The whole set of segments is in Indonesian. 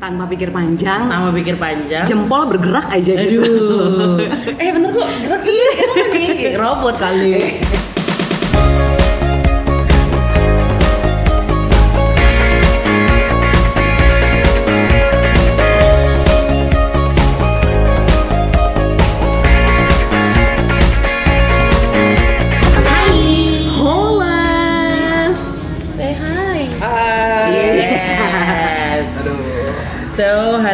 tanpa pikir panjang Nama pikir panjang. jempol bergerak aja gitu Aduh. eh bener kok gerak sendiri? Robot kali.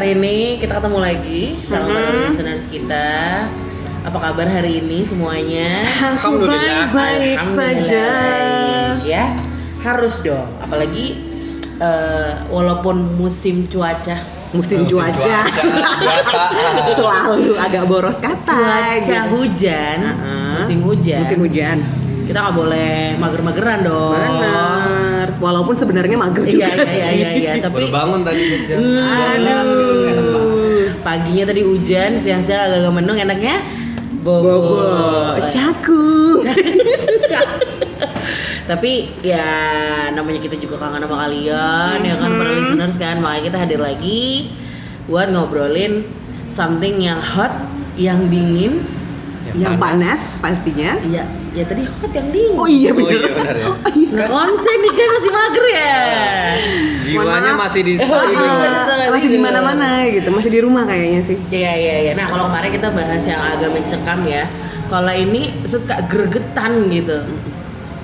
Hari ini kita ketemu lagi sama para listeners kita. Apa kabar hari ini semuanya? Baik-baik Alhamdulillah saja baik, ya. Harus dong. Apalagi eh, walaupun musim cuaca musim, Musim cuaca, Biasa. selalu agak boros kata cuaca gitu. hujan, Uh-uh. musim hujan. musim hujan Kita nggak boleh mager-mageran dong. Benar walaupun sebenarnya mager juga Iya iya iya sih iya, iya. tapi Baru bangun tadi jam 12 gitu, enak banget. Aduh. paginya tadi hujan, siang-siang agak-agak mendung enaknya bobo. bobo caku Tapi ya namanya kita juga kangen sama kalian ya kan para listeners kan makanya kita hadir lagi buat ngobrolin something yang hot, yang dingin, yang panas pastinya ya ya tadi hot yang dingin. oh iya Oh bener iya benar ya. Oh, iya. Konsen nih kan masih mager ya. Jiwanya masih di Oh, Ah, iya, masih di mana-mana gitu masih di rumah kayaknya sih Iya iya iya. Nah kalau kemarin kita bahas yang agak mencekam ya. Kalau ini suka gregetan gitu.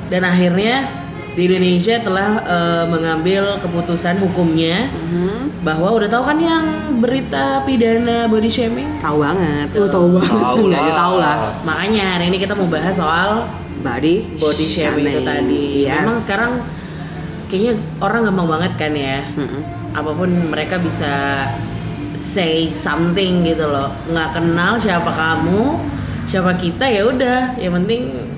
Dan akhirnya di Indonesia telah eh, mengambil keputusan hukumnya Mhm. bahwa udah tahu kan yang berita pidana body shaming. tahu banget oh tahu banget Tahu Udah, ya lah. tahu lah Makanya hari ini kita mau bahas soal body body shaming itu tadi. yes. Memang sekarang kayaknya orang gampang banget kan ya. Mm-mm. apa pun mereka bisa say something gitu loh nggak kenal siapa kamu siapa kita ya udah yang penting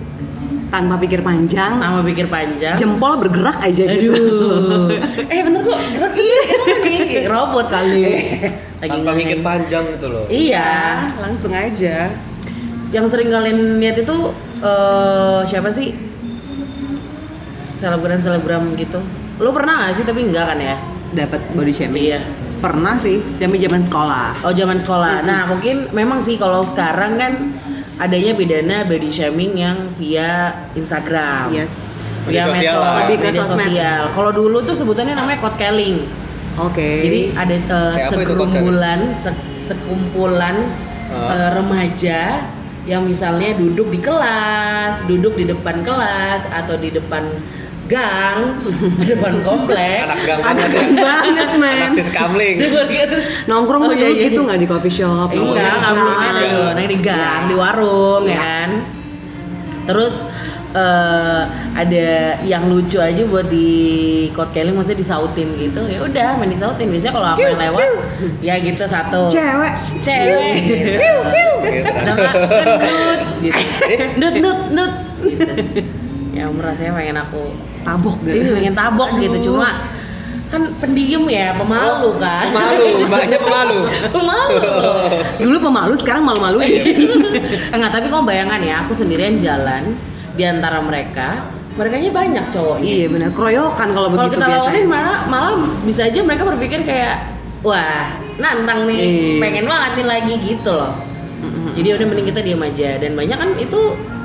tanpa pikir panjang. Nama pikir panjang. Jempol bergerak aja gitu. Aduh. Eh bener kok gerak sendiri. Kenapa nih robot kali. Lagi Tanpa mikir panjang gitu loh. iya. Langsung aja. Yang sering kalian lihat itu eh, siapa sih? Selebgram selebgram gitu. Lo pernah gak sih? Tapi enggak kan ya? Dapat body shaming. Iya. Pernah sih zaman zaman sekolah. Oh zaman sekolah. Nah mungkin memang sih kalau sekarang kan adanya pidana body shaming yang via Instagram, yes. Via Media sosial media sosial. Kalau dulu tuh sebutannya namanya code calling. oke. Jadi ada uh, Kayak segerombolan, se- sekumpulan Ah. uh, remaja yang misalnya duduk di kelas, duduk di depan kelas atau di depan gang, di depan komplek. Anak gang Anak banget gang banget men Anak sis kamling. nongkrong Oh, iya, iya, gitu iya. nggak di coffee shop Eh, nongkrong enggak, di nggak gang. di gang, di warung ya Iya. kan. Terus eh, ada yang lucu aja buat di calling maksudnya disautin gitu. Ya udah main disautin. Biasanya kalau aku yang lewat ya gitu satu. cewek Cewek. gitu. Gitu. Gendut gitu. Ndut ndut ndut gitu. Ya rasanya pengen aku tabok gitu. Pengen tabok gitu Aduh. cuma kan pendiem ya pemalu kan. Pemalu, banyak pemalu. pemalu. Dulu pemalu sekarang malu-maluin. Enggak, tapi kamu bayangkan ya, aku sendirian jalan di antara mereka, mereka banyak cowoknya. iya benar keroyokan kalau Kalau begitu kita lawanin malah malah bisa aja mereka berpikir kayak wah nantang nih, Iya. pengen banget nih lagi gitu loh. Jadi udah mending kita diam aja. Dan banyak kan itu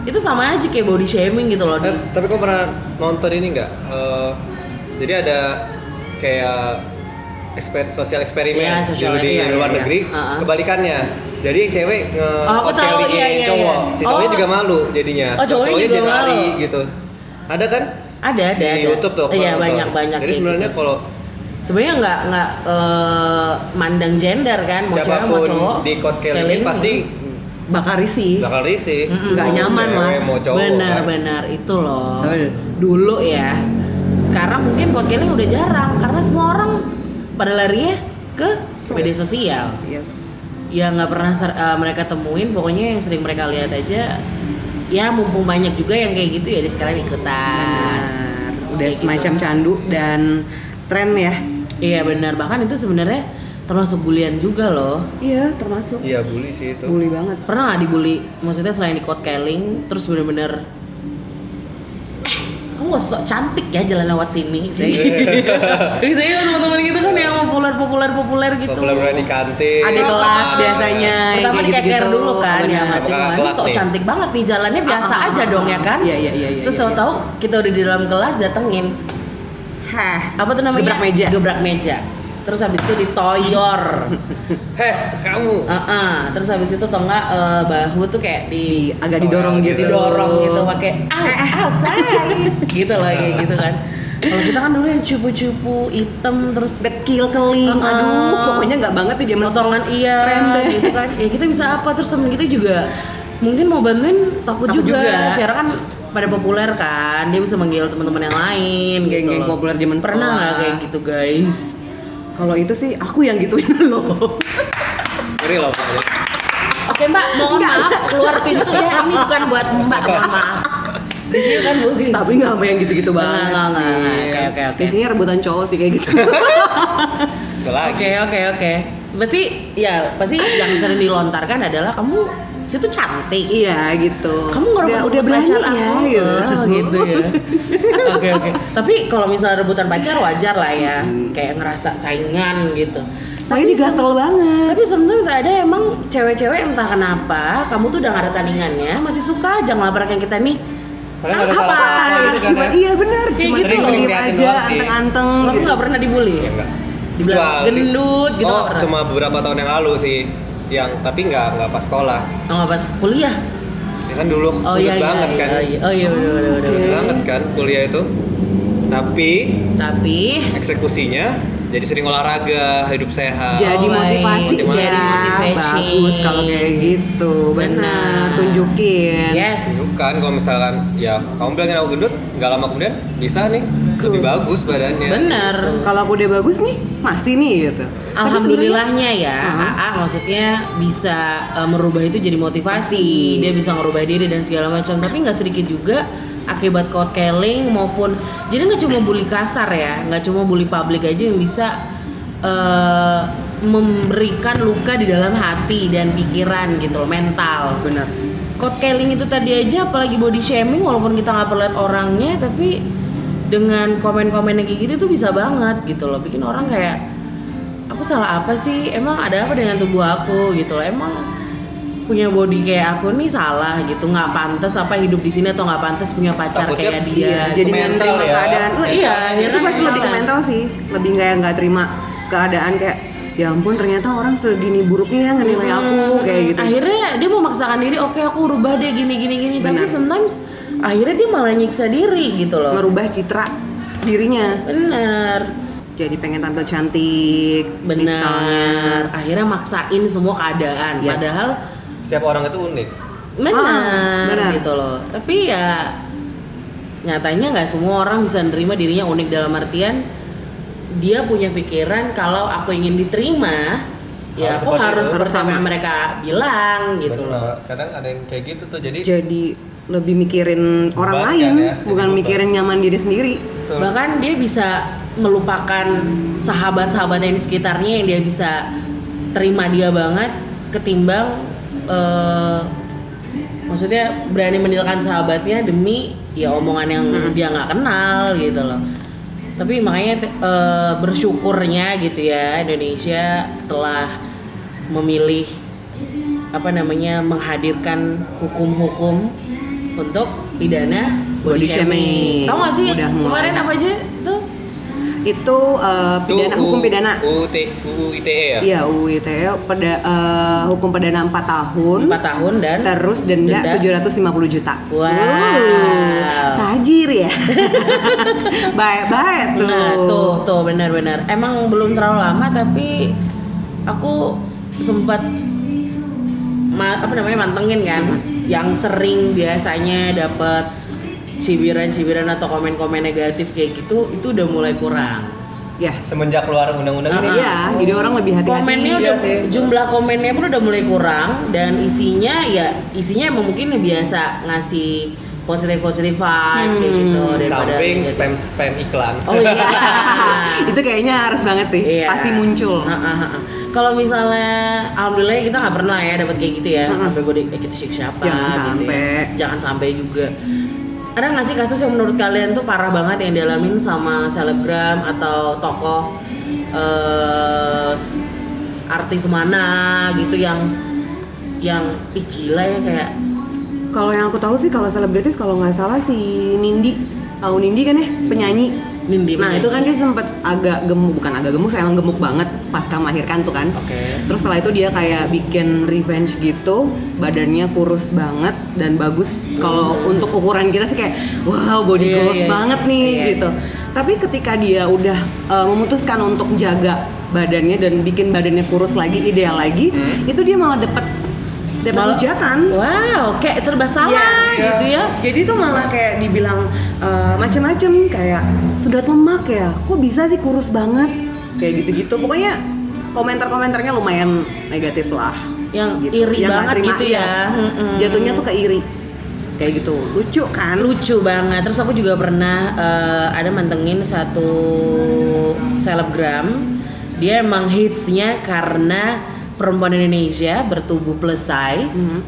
itu sama aja kayak body shaming gitu loh. Eh, tapi kau pernah nonton ini nggak? Eh, jadi ada kayak eksper, sosial eksperimen Iya, sosial di eksperimen, luar iya. negeri. Uh-uh. Kebalikannya. Jadi yang cewek nge Oh, tahu, iya, iya, cowok, iya. si cowoknya Oh. juga malu jadinya. Oh, cowoknya juga dia lari gitu. Ada kan? Ada ada di ada. YouTube tuh. Iya banyak banyak. Jadi sebenarnya gitu. kalau sebenarnya nggak nggak eh, mandang gender kan, mau cewek mau siapa pun cowok. di code Kelly, pasti bakal risih. Bakal risih. Nggak Mau nyaman cewek, lah. Mau cowok. benar kan. benar. Itu loh. Dulu ya. Sekarang mungkin code killing udah jarang. Karena semua orang pada larinya ke media sosial. Yes. Ya nggak pernah ser- eh, mereka temuin. Pokoknya yang sering mereka lihat aja ya mumpung banyak juga yang kayak gitu ya di sekarang ikutan. Benar. Udah Kayak gitu. semacam candu dan tren ya. Iya benar. Bahkan itu sebenarnya termasuk bulian juga loh iya termasuk Iya bully sih itu. bully banget pernah nggak dibully maksudnya selain di code calling terus bener-bener eh kamu sok cantik ya jalan lewat sini biasanya teman-teman gitu kan yang populer populer populer gitu Populer di kantin. Ada kelas biasanya yang pertama kayak dikeker gitu-gitu. dulu kan ya Benar. mati ini sok cantik banget nih jalannya biasa Ah, ah, aja ah, dong ah. ya kan Iya, iya, iya, iya, terus iya, tahu-tahu kita udah di dalam kelas datengin Heh. apa tuh namanya Gebrak meja. gebrak meja terus habis itu ditoyor Heh, kamu. Heeh, terus habis itu atau enggak eh, bahu tuh kayak di Agak didorong gitu. didorong gitu pakai ah ah say gitu loh kayak gitu kan kalau kita kan dulu yang cupu-cupu hitam terus Dekil keling, Ah. aduh, pokoknya nggak banget tuh zaman potongan iya Rembes. gitu kan ya kita bisa apa terus temen kita juga mungkin mau bantuin takut, Takut juga. juga. Syara kan pada populer kan dia bisa manggil teman-teman yang lain gitu Geng-geng loh. populer zaman pernah nggak kayak gitu guys Kalau itu sih aku yang gituin lo. Ngeri loh, Pak. oke mbak mohon Enggak. maaf keluar pintu ya ini bukan buat mbak mohon maaf ini kan boleh Tapi nggak sama yang gitu-gitu Nggak, banget. nggak, nggak, nggak. Oke, oke, oke. Biasanya rebutan cowok sih kayak gitu. Oke oke oke. Berarti ya pasti yang sering dilontarkan adalah kamu situ cantik. iya gitu. Kamu nggak udah, udah berani pacar ya aku. gitu. Oh, gitu ya. Oke oke. Tapi kalau misalnya rebutan pacar wajar lah ya. Kayak ngerasa saingan gitu. Soalnya ini gatel banget. Tapi sometimes ada emang cewek-cewek entah kenapa kamu tuh udah gak ada tandingannya masih suka aja ngelabrak yang kita nih. Padahal ada Apa? salah apa gitu kan cuma ya. iya benar, Kayak cuma gitu sering Ngeliatin aja, anteng-anteng. Aku gitu. nggak pernah dibully. Ya enggak. Dibilang gendut gitu Oh, cuma beberapa tahun yang lalu sih. Yang tapi nggak nggak pas sekolah. Oh, nggak pas kuliah. Ya kan dulu Oh iya iya. banget kan. iya, iya. Oh iya udah udah udah. Banget kan kuliah itu. Tapi Tapi eksekusinya jadi sering olahraga, hidup sehat. Jadi Oh, motivasi baik. ya, Jadi motivation. bagus kalau kayak gitu, benar. Benar. Tunjukin. yes. Bukan kalau misalkan ya kamu bilangin aku gendut, nggak lama kemudian bisa nih lebih bagus badannya. Bener. Kalau aku udah bagus nih, masih nih gitu. Alhamdulillahnya ya, Heeh. AA maksudnya bisa uh, merubah itu jadi motivasi, dia bisa merubah diri dan segala macam. Tapi nggak sedikit juga akibat code calling maupun jadi nggak cuma bully kasar ya, nggak cuma bully publik aja yang bisa uh, memberikan luka di dalam hati dan pikiran gitu loh, mental. benar. Code calling itu tadi aja apalagi body shaming walaupun kita nggak perlu lihat orangnya tapi dengan komen-komen yang kayak gitu tuh bisa banget gitu loh bikin orang kayak aku salah apa sih emang ada apa dengan tubuh aku gitu loh emang punya body kayak aku nih salah gitu nggak pantas apa hidup di sini atau nggak pantas punya pacar Takutnya kayak dia Iya, gitu. jadi mental ya. keadaan. Oh, Iya, iya, itu pasti lebih ke mental. sih. Lebih kayak nggak terima keadaan kayak ya ampun ternyata orang segini buruknya ya ngenilai aku kayak gitu. akhirnya dia memaksakan diri oke aku rubah deh gini gini gini tapi Benar. sometimes akhirnya dia malah nyiksa diri gitu loh merubah citra dirinya. bener Jadi pengen tampil cantik, misalnya. benar akhirnya maksain semua keadaan Yes. padahal Setiap orang itu unik. benar Ah, benar. gitu loh tapi ya nyatanya nggak semua orang bisa nerima dirinya unik dalam artian dia punya pikiran kalau aku ingin diterima ya Harus aku harus yang mereka bilang gitu loh Benar. Kadang ada yang kayak gitu tuh. Jadi Jadi lebih mikirin orang lain, kan ya, bukan mikirin nyaman diri sendiri. Betul. bahkan dia bisa melupakan sahabat-sahabat yang di sekitarnya yang dia bisa terima dia banget ketimbang eh, maksudnya berani meninggalkan sahabatnya demi ya omongan yang dia nggak kenal gitu loh tapi makanya eh, bersyukurnya gitu ya Indonesia telah memilih apa namanya menghadirkan hukum-hukum untuk pidana body, Body shaming. Tahu gak sih Udah kemarin apa aja tuh? Itu Itu pidana hukum pidana. UT, UU ITE ya? Iya, UU ITE pada eh, hukum pidana 4 tahun. 4 tahun dan Terus denda, 750 juta. Wow. Uh, tajir ya. Baik-baik tuh. Nah, tuh tuh benar-benar. Emang belum terlalu lama tapi aku sempat ma- apa namanya mantengin kan yang sering biasanya dapat cibiran-cibiran atau komen-komen negatif kayak gitu itu udah mulai kurang. Yes. Semenjak keluar undang-undang ini. Iya, jadi orang lebih hati-hati. komennya Iya udah sih. jumlah komennya pun udah mulai kurang dan isinya ya isinya emang mungkin biasa ngasih positif positif vibe kayak gitu daripada Samping negatif. spam spam iklan. oh iya itu kayaknya harus banget sih. Iya. Pasti muncul. Ha, ha. Kalau misalnya, alhamdulillah kita nggak pernah ya dapat kayak gitu ya. Sampai gue eh, kita siapa siapa Jangan gitu sampai. ya. Jangan sampai juga. ada nggak sih kasus yang menurut kalian tuh parah banget yang dialamin sama selebgram atau tokoh eh, artis mana gitu yang yang ih gila ya kayak Kalau yang aku tahu sih kalau selebritis kalau nggak salah si Nindi, tahu Nindi kan ya penyanyi. Nindi Nah penyanyi. itu kan dia sempet agak gemuk, bukan agak gemuk, saya emang gemuk banget pasca melahirkan tuh kan. Oke. Terus setelah itu dia kayak bikin revenge gitu, badannya kurus banget dan bagus. Kalau untuk ukuran kita sih kayak wow body Iya, goals iya. banget nih Iya. gitu. Tapi ketika dia udah uh, memutuskan untuk jaga badannya dan bikin badannya kurus lagi, ideal lagi, itu dia malah dapat Malah- hujatan. wow kayak serba salah Iya, gitu ya Jadi tuh malah kayak dibilang eh, macem-macem kayak sudah lemak ya, kok bisa sih kurus banget kayak gitu-gitu. Pokoknya komentar-komentarnya lumayan negatif lah. yang Gitu. iri Yang banget terima, gitu iya. ya Mm-mm. Jatuhnya tuh ke iri. Kayak gitu. Lucu kan? lucu banget terus aku juga pernah eh, ada mantengin satu selebgram dia emang hitsnya karena perempuan Indonesia bertubuh plus size Mhm.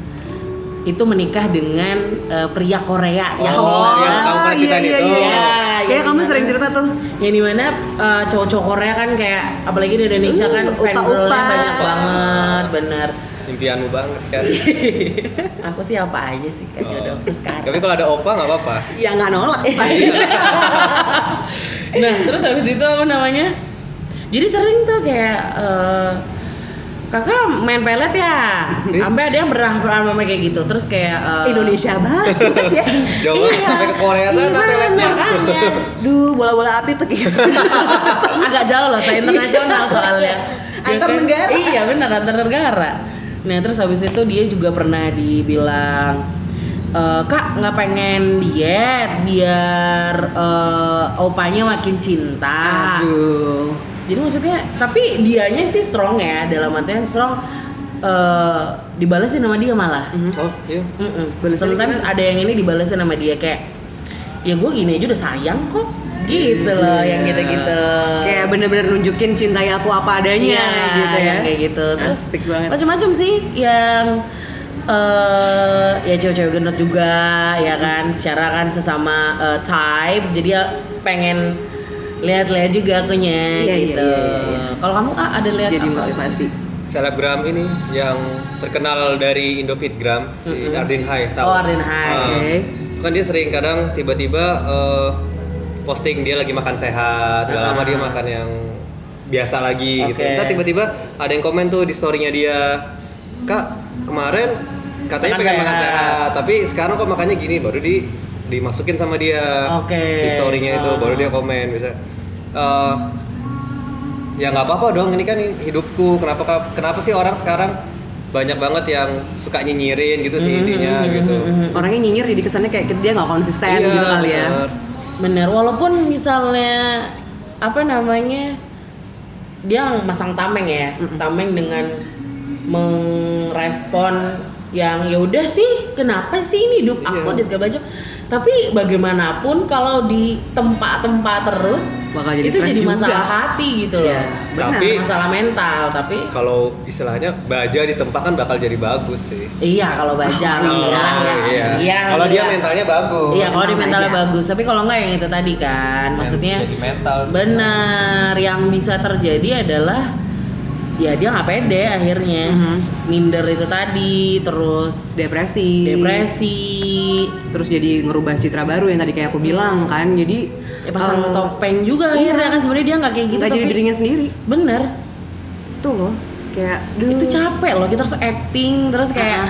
Itu menikah dengan eh, pria Korea yang Oh, yang tahu pernah ceritain iya, itu. iya, iya. Kayak yang kamu dimana- sering cerita tuh. yang di mana eh, cowok-cowok Korea kan kayak apalagi di Indonesia Uh, kan fangirlnya banyak banget bener Impianmu banget kan. aku sih apa aja sih kan jodohku sekarang Tapi kalau ada opa nggak apa-apa. Ya nggak nolak sih pasti. nah terus habis itu apa namanya jadi sering tuh kayak eh, kakak main pelet ya sampai ada yang pernah pernah ngomong kayak gitu terus kayak eh, Indonesia banget ya. Jauh Iya. sampai ke Korea sana Gimana? peletnya. makanya Duh, bola-bola api tuh kayak agak jauh loh saya internasional soalnya Ya Antar kan? negara. iya benar antar negara nah terus habis itu dia juga pernah dibilang "Eh, kak nggak pengen diet biar eh, opanya makin cinta Aduh. Jadi maksudnya tapi dianya sih strong ya dalam artian strong eh dibalasin sama dia malah. Oh iya. Mm-mm. Balasannya sometimes ada yang ini dibalasin sama dia kayak ya gue gini aja udah sayang kok. Gitu loh yang gitu-gitu. Kayak bener-bener nunjukin cintai aku apa adanya Iya, gitu ya. kayak gitu. Terus macam-macam sih yang eh ya cewek-cewek gendut juga ya kan? Secara kan sesama eh, type jadi ya pengen lihat-lihat juga akunya Iya, iya, gitu iya, iya. kalau kamu ah, ada lihat Jadi apa motivasi. Selebgram ini yang terkenal dari Indofitgram si Ardin Hai tahu? Oh, Ardin Hai. Ah, Oke. Kan dia sering kadang tiba-tiba eh, posting dia lagi makan sehat, gak lama dia makan yang biasa lagi gitu. Oke. Entah tiba-tiba ada yang komen tuh di storynya dia, kak kemarin katanya Makan pengen makan sehat." sehat, tapi sekarang kok makannya gini, baru di dimasukin sama dia Oke. di storynya itu, baru dia komen bisa. eh, ya nggak apa-apa dong ini kan hidupku kenapa kenapa sih orang sekarang banyak banget yang suka nyinyirin gitu sih intinya gitu Orangnya nyinyir jadi kesannya kayak dia nggak konsisten Iya, gitu kali ya. bener. bener walaupun misalnya apa namanya dia masang tameng ya tameng dengan merespon yang ya udah sih kenapa sih ini hidup aku Iya. dan segala macam tapi bagaimanapun kalau di tempat-tempat terus Bakal jadi itu jadi juga. masalah hati gitu loh Iya, benar. Tapi- masalah mental tapi kalau istilahnya baja di tempat kan bakal jadi bagus sih iya kalau baca alhamdulillah ya iya. Iya, kalau dia mentalnya bagus Iya, kalau di Sama mentalnya aja. bagus. Tapi kalau nggak yang itu tadi kan, maksudnya jadi mental. benar yang bisa terjadi adalah ya dia nggak pede akhirnya, Mhm. minder itu tadi, terus Depresi. depresi, Terus jadi ngerubah citra baru yang tadi kayak aku bilang kan. Jadi ya pasang eh, topeng juga iya. akhirnya kan sebenarnya dia nggak kayak gitu jadi tapi dirinya sendiri. bener Tuh loh. Kayak duh. itu capek loh kita harus acting terus kayak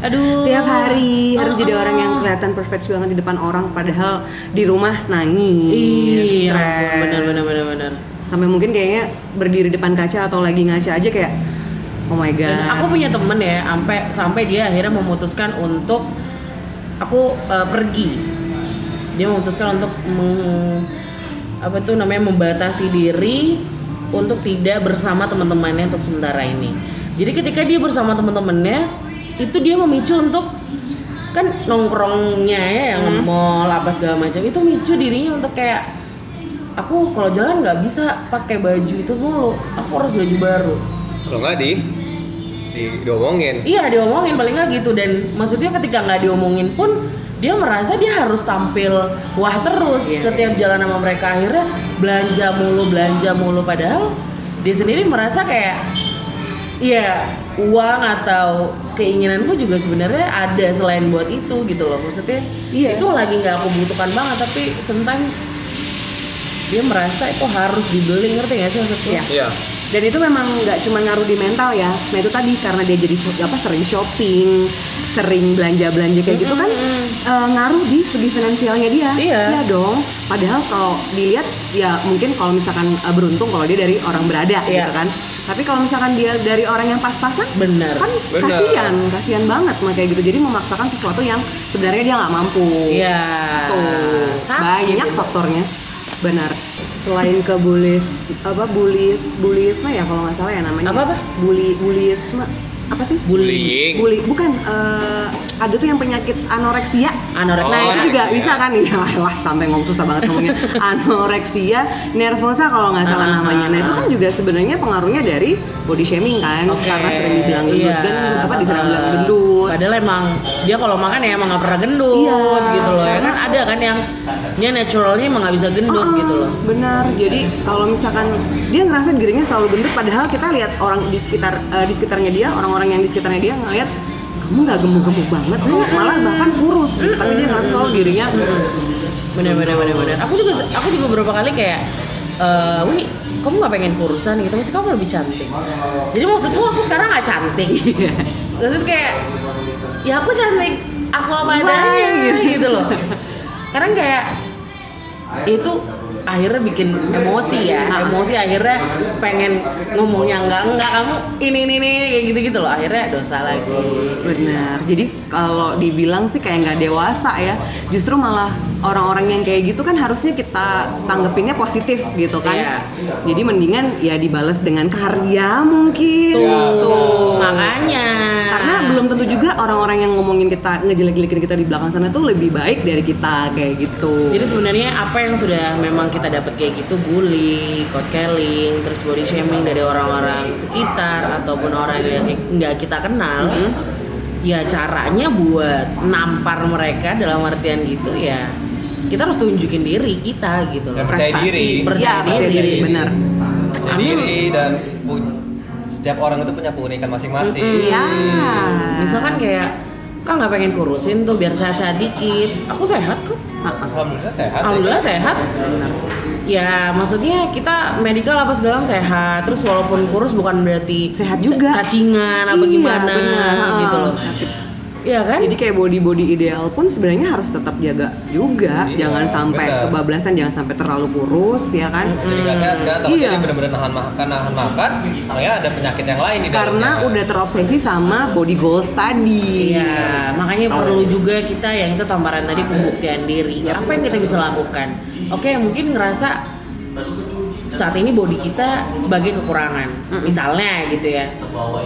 aduh tiap hari harus jadi Oh, orang yang kelihatan perfect banget di depan orang padahal di rumah nangis iya stres bener bener bener bener sampai mungkin kayaknya berdiri depan kaca atau lagi ngaca aja kayak oh my god Dan aku punya temen ya, sampai sampai dia akhirnya memutuskan untuk aku eh, pergi. Dia memutuskan untuk meng- apa tuh namanya membatasi diri untuk tidak bersama teman-temannya untuk sementara ini. Jadi ketika dia bersama teman-temannya, itu dia memicu untuk kan nongkrongnya ya yang nge-mall apa segala macam itu micu dirinya untuk kayak aku kalau jalan nggak bisa pakai baju itu dulu aku harus baju baru. Kalau nggak di di diomongin. Iya diomongin. Paling nggak gitu. Dan maksudnya ketika nggak diomongin pun dia merasa dia harus tampil wah terus Iya. setiap jalan sama mereka. Akhirnya belanja mulu belanja mulu. Padahal dia sendiri merasa kayak Iya, uang atau keinginanku juga sebenarnya ada selain buat itu gitu loh. Maksudnya Iya. itu lagi nggak aku butuhkan banget, tapi sometimes dia merasa itu harus dibeli ngerti gak sih maksudku? Iya. Iya. Dan itu memang nggak cuma ngaruh di mental ya. Nah itu tadi karena dia jadi shop- apa sering shopping, sering belanja belanja kayak gitu kan eh, ngaruh di segi finansialnya dia. Iya. dong. Padahal kalau dilihat ya mungkin kalau misalkan eh, beruntung kalau dia dari orang berada Iya. gitu kan. Tapi kalau misalkan dia dari orang yang pas-pasan, Bener. kan Bener. kasihan, kasihan banget mah kayak gitu. Jadi memaksakan sesuatu yang sebenarnya dia nggak mampu. Iya. Tuh, Sakit banyak faktornya. Benar. Selain ke bulis apa bulis bulisme ya kalau nggak salah ya namanya. Apa-apa? Bully bulisme apa sih? Bullying. Bully bukan eh, ada tuh yang penyakit anoreksia. Anoreksia. Nah, itu juga anoreksia. bisa kan ya lah sampai ngomong susah banget ngomongnya. anoreksia nervosa kalau nggak salah Ah, namanya. Nah, itu kan juga sebenarnya pengaruhnya dari body shaming kan Oke. karena sering dibilang gendut Iya. gendut apa diserang bilang Uh, gendut. Padahal emang dia kalau makan ya emang nggak pernah gendut Iya. gitu loh ya kan ada kan yang dia naturalnya emang nggak bisa gendut Ah, gitu loh. Benar. Jadi kalau misalkan dia ngerasa dirinya selalu gendut, padahal kita lihat orang di sekitar eh, di sekitarnya dia, orang-orang yang di sekitarnya dia ngeliat kamu nggak gemuk-gemuk banget kok, malah bahkan kurus. Gitu. Tapi dia ngerasa selalu dirinya bener bener bener bener aku juga aku juga beberapa kali kayak eh Wi kamu nggak pengen kurusan gitu masih kamu lebih cantik jadi maksudku aku sekarang nggak cantik Iya. maksud kayak ya aku cantik aku apa adanya gitu. gitu loh karena kayak itu akhirnya bikin emosi ya Ah. emosi akhirnya pengen ngomongnya enggak enggak kamu ini ini ini kayak gitu gitu loh akhirnya dosa lagi benar. Jadi kalau dibilang sih kayak nggak dewasa ya, justru malah orang-orang yang kayak gitu kan harusnya kita tanggepinnya positif gitu kan. Iya. Jadi mendingan ya dibales dengan karya mungkin. tuh makanya Karena belum tentu juga orang-orang yang ngomongin kita ngejelek-jelekin kita di belakang sana tuh lebih baik dari kita kayak gitu. Jadi sebenarnya apa yang sudah memang kita dapat kayak gitu bully, court-calling, terus body shaming dari orang-orang sekitar ataupun orang yang nggak kita kenal, ya caranya buat nampar mereka dalam artian gitu ya kita harus tunjukin diri kita gitu loh. Percaya Prestasi. diri. Percaya Ya, percaya diri. diri, benar. Percaya Amin. diri dan setiap orang itu punya keunikan masing-masing. Iya. Misalkan kayak kan nggak pengen kurusin tuh biar sehat-sehat dikit. Aku sehat kok. Alhamdulillah sehat. Alhamdulillah sehat. Ya maksudnya kita medical apa segala sehat. Terus walaupun kurus bukan berarti Sehat juga. cacingan apa Iya, gimana benar. gitu loh. sakit. Iya kan? Jadi kayak body body ideal pun sebenarnya harus tetap jaga juga, Iya, jangan sampai benar. kebablasan, jangan sampai terlalu kurus, ya kan? Jadi nggak sehat kan, tapi Iya. benar-benar nahan makan, nahan makan, makanya ada penyakit yang lain di Karena dalamnya. udah terobsesi sama body goals tadi. Iya, makanya perlu juga kita yang itu tamparan tadi pembuktian diri. Apa yang kita bisa lakukan? Oke, mungkin ngerasa saat ini body kita sebagai kekurangan, misalnya gitu ya.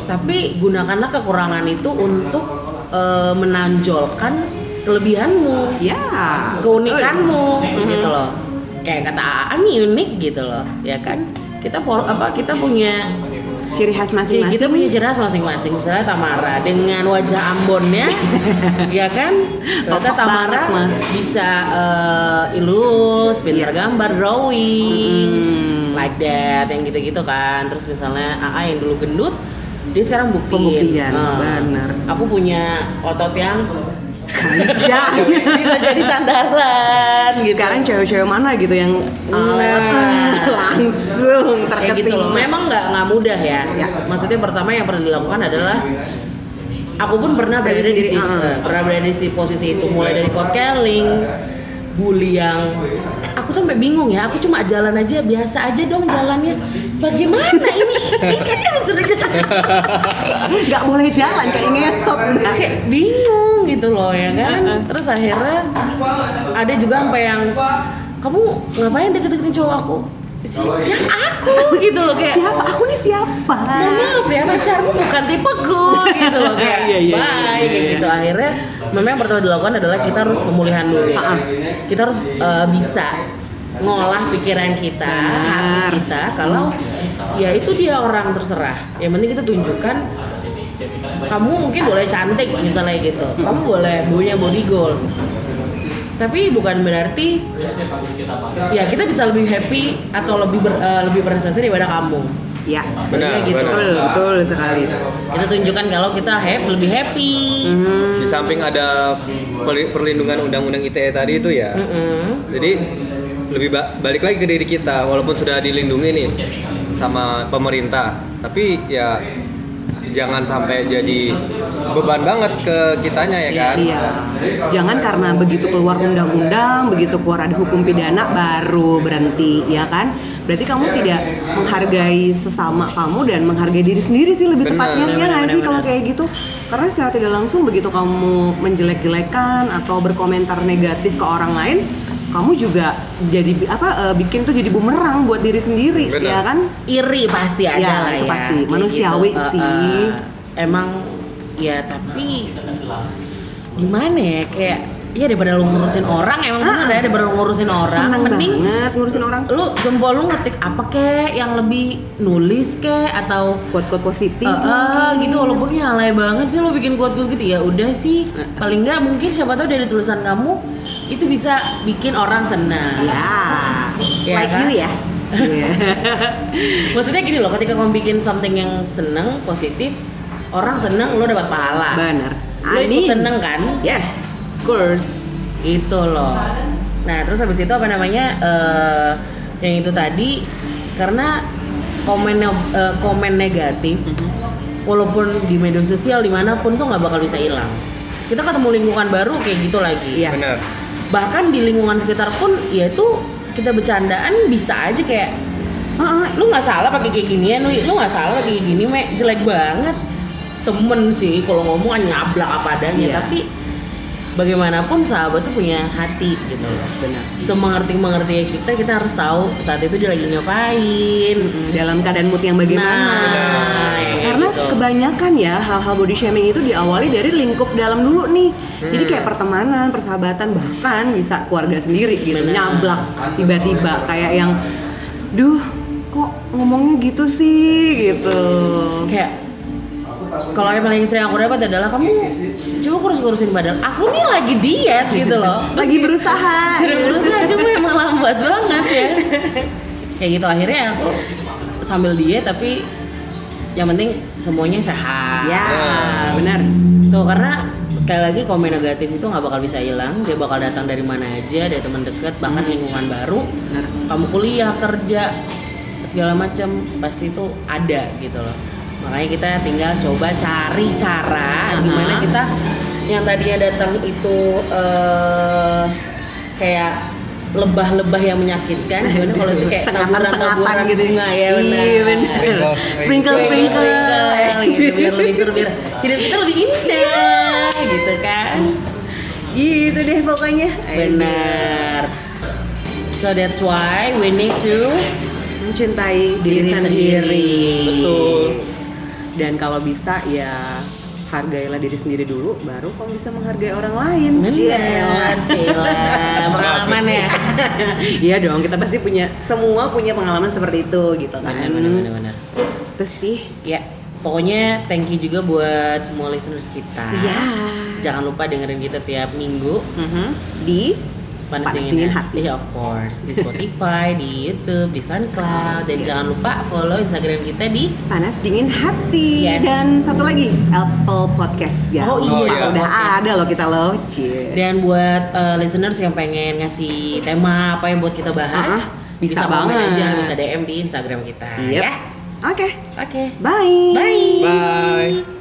Tapi gunakanlah kekurangan itu untuk eh, menanjolkan kelebihanmu, Ya. keunikanmu, gitu loh. Kayak kata Ami unik gitu loh, ya kan? Kita por- apa kita punya Ciri khas masing-masing. kita punya ciri khas masing-masing. Misalnya Tamara dengan wajah Ambonnya, ya kan? Ternyata Totok Tamara bisa eh, ilus, pintar Iya. gambar, drawing, Mm. like that, yang gitu-gitu kan. Terus misalnya AA yang dulu gendut, dia sekarang buktiin. Pembuktian, Eh, benar. Aku punya otot yang bisa jadi sandaran gitu. Sekarang cewek-cewek mana gitu yang uh, Nah. uh, langsung terkesima. gitu loh memang nggak nggak mudah ya. Ya. maksudnya pertama yang perlu dilakukan adalah aku pun pernah berada di sendiri, situ ah. pernah berada di si posisi itu mulai dari court-calling bully yang aku sampai bingung ya. Aku cuma jalan aja biasa aja dong jalannya. Bagaimana ini? Ini kan sudah jalan. Nggak boleh jalan kayak ngesot. Nah. kayak bingung gitu loh ya kan? Terus akhirnya ada juga sampai yang kamu ngapain deket-deketin cowok aku? Si siapa aku? Gitu loh kayak siapa? Aku nih siapa? Maaf ya pacarmu bukan tipeku gitu loh kayak Iya, iya, bye iya, kayak iya. gitu akhirnya memang yang pertama dilakukan adalah kita harus pemulihan dulu ah. kita harus eh, bisa ngolah pikiran kita Benar. hati kita kalau ya itu dia orang terserah yang penting kita tunjukkan kamu mungkin boleh cantik misalnya gitu kamu boleh punya body goals tapi bukan berarti ya kita bisa lebih happy atau lebih ber- eh, lebih berprestasi daripada kamu Ya, Benar, gitu. benar. betul, betul sekali. kita tunjukkan kalau kita happy lebih happy Di samping ada perlindungan undang-undang ITE tadi itu ya. Mm-mm. Jadi lebih ba- balik lagi ke diri kita walaupun sudah dilindungi nih sama pemerintah, tapi ya jangan sampai jadi beban banget ke kitanya ya kan. Iya. Jangan karena begitu keluar undang-undang, begitu keluar ada hukum pidana baru berhenti, ya kan? Berarti kamu tidak menghargai sesama kamu dan menghargai diri sendiri sih lebih Benar, tepatnya ya nggak sih kalau kayak gitu? Karena secara tidak langsung begitu kamu menjelek-jelekan atau berkomentar negatif ke orang lain, kamu juga jadi apa eh, bikin tuh jadi bumerang buat diri sendiri, Benar. ya kan? iri pasti ada Ya, lah itu ya pasti. kayak Manusiawi Eh, sih. eh, emang ya tapi gimana ya kayak ya daripada lu ngurusin orang emang Ah, bener ya daripada lu ngurusin orang Seneng mending banget ngurusin orang. lu jempol lu ngetik apa kek yang lebih nulis kek atau Quote-quote positif. Eh, eh, gitu walaupun ya alay banget sih lo bikin quote quote gitu ya udah sih paling nggak mungkin siapa tahu dari tulisan kamu itu bisa bikin orang senang Ya, Ya like kan? you ya. Iya. maksudnya gini loh ketika kamu bikin something yang seneng positif orang seneng lo dapat pahala Benar. lo ikut seneng kan Yes, course. itu loh nah terus habis itu apa namanya eh, yang itu tadi karena komen eh, komen negatif walaupun di media sosial di mana pun tuh nggak bakal bisa hilang kita ketemu lingkungan baru kayak gitu lagi Iya. Benar. bahkan di lingkungan sekitar pun ya itu kita bercandaan bisa aja kayak Heeh, lu nggak salah pakai kayak ginian lu lu nggak salah pakai kayak gini me jelek banget temen sih kalau ngomong kan nyablak apa adanya Iya. tapi bagaimanapun sahabat tuh punya hati gitu loh benar. semengerti mengerti kita kita harus tahu saat itu dia lagi ngapain Mm, Dalam keadaan mood yang bagaimana? Nah, Karena gitu. kebanyakan ya hal-hal body shaming itu diawali dari lingkup dalam dulu nih. Jadi kayak pertemanan, persahabatan, bahkan bisa keluarga sendiri gitu. Benar. Nyablak tiba-tiba kayak yang, duh kok ngomongnya gitu sih gitu. kayak kalau yang paling sering aku dapat adalah kamu coba kurus kurusin badan. Aku nih lagi diet gitu loh. Lagi berusaha. Sudah berusaha cuma emang lambat banget ya. Kayak gitu akhirnya aku sambil diet tapi yang penting semuanya sehat. Ya, benar. tuh karena sekali lagi komen negatif itu nggak bakal bisa hilang. Dia bakal datang dari mana aja dari teman dekat bahkan lingkungan baru. Benar. kamu kuliah kerja segala macam pasti itu ada gitu loh makanya kita tinggal coba cari cara Aha. gimana kita yang tadinya datang itu eh, kayak lebah-lebah yang menyakitkan gimana kalau itu kayak Sengatan-sengatan taburan-taburan gitu. bunga ya benar Iya benar. Sprinkle, Sprinkle sprinkle. gitu, biar lebih seru biar hidup kita lebih indah gitu kan Gitu deh pokoknya. benar so that's why we need to Mencintai diri, Diri sendiri. sendiri. Betul. Dan kalau bisa ya hargailah diri sendiri dulu, baru kamu bisa menghargai orang lain. Benar, Cila. Pengalaman ya. Iya dong, kita pasti punya semua punya pengalaman seperti itu gitu kan. Benar, benar, benar, benar. Terus sih, Ya, pokoknya thank you juga buat semua listeners kita. ya. Jangan lupa dengerin kita tiap minggu. Mhm. Di Panas, Panas dingin, Dingin hati. Iya, of course. Di Spotify, di YouTube, di SoundCloud. Dan Yes. jangan lupa follow Instagram kita di panas dingin hati Yes. dan satu lagi Apple Podcast ya. Oh, iya, udah podcast. ada loh kita loh. Cie. Dan buat uh, listeners yang pengen ngasih tema apa yang buat kita bahas, Uh-uh, bisa komen banget. aja, bisa DM di Instagram kita Yep. ya. Oke, Oke. bye. Bye. Bye.